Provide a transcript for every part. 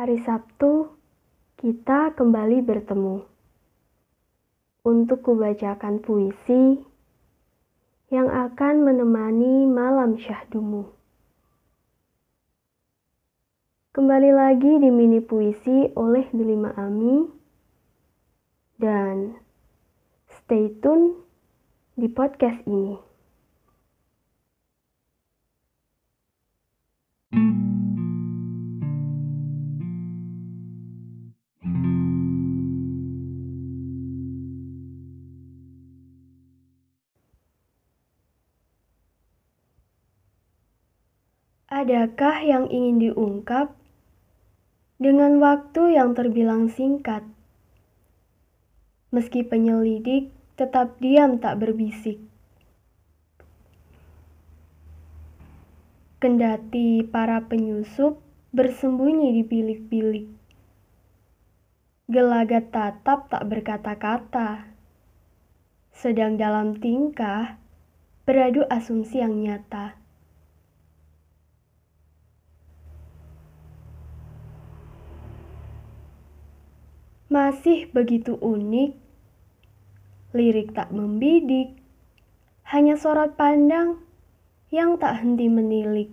Hari Sabtu, kita kembali bertemu untuk kubacakan puisi yang akan menemani malam syahdumu. Kembali lagi di mini puisi oleh Delima Ami dan stay tune di podcast ini. Adakah yang ingin diungkap dengan waktu yang terbilang singkat? Meski penyelidik tetap diam tak berbisik. Kendati para penyusup bersembunyi di bilik-bilik. Gelagat tatap tak berkata-kata. Sedang dalam tingkah beradu asumsi yang nyata. Masih begitu unik. Lirik tak membidik, hanya sorot pandang yang tak henti menilik.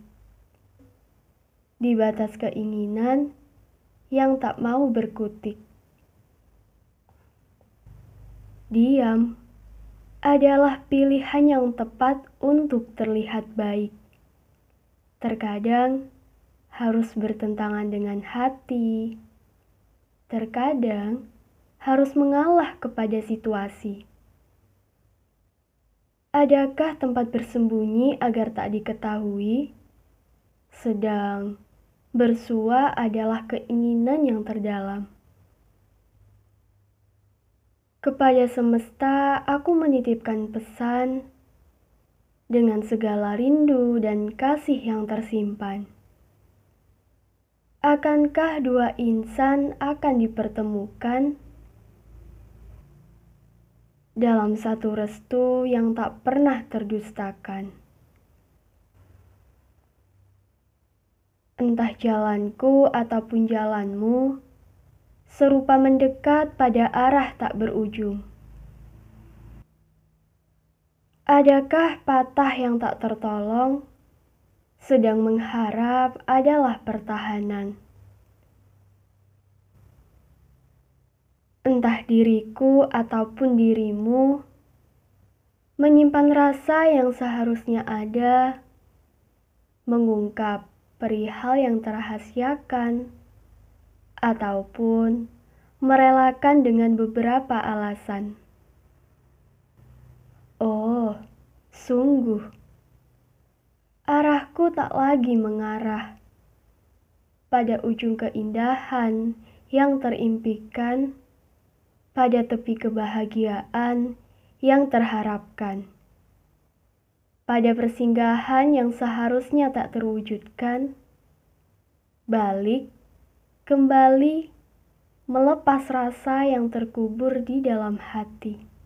Di batas keinginan yang tak mau berkutik. Diam adalah pilihan yang tepat untuk terlihat baik. Terkadang harus bertentangan dengan hati terkadang harus mengalah kepada situasi. Adakah tempat bersembunyi agar tak diketahui? Sedang bersua adalah keinginan yang terdalam. Kepada semesta, aku menitipkan pesan dengan segala rindu dan kasih yang tersimpan. Akankah dua insan akan dipertemukan dalam satu restu yang tak pernah terdustakan? Entah jalanku ataupun jalanmu, serupa mendekat pada arah tak berujung. Adakah patah yang tak tertolong? Sedang mengharap adalah pertahanan. Entah diriku ataupun dirimu menyimpan rasa yang seharusnya ada, mengungkap perihal yang terahasiakan, ataupun merelakan dengan beberapa alasan. Oh, sungguh arahku tak lagi mengarah pada ujung keindahan yang terimpikan, pada tepi kebahagiaan yang terharapkan, pada persinggahan yang seharusnya tak terwujudkan, balik, kembali, melepas rasa yang terkubur di dalam hati.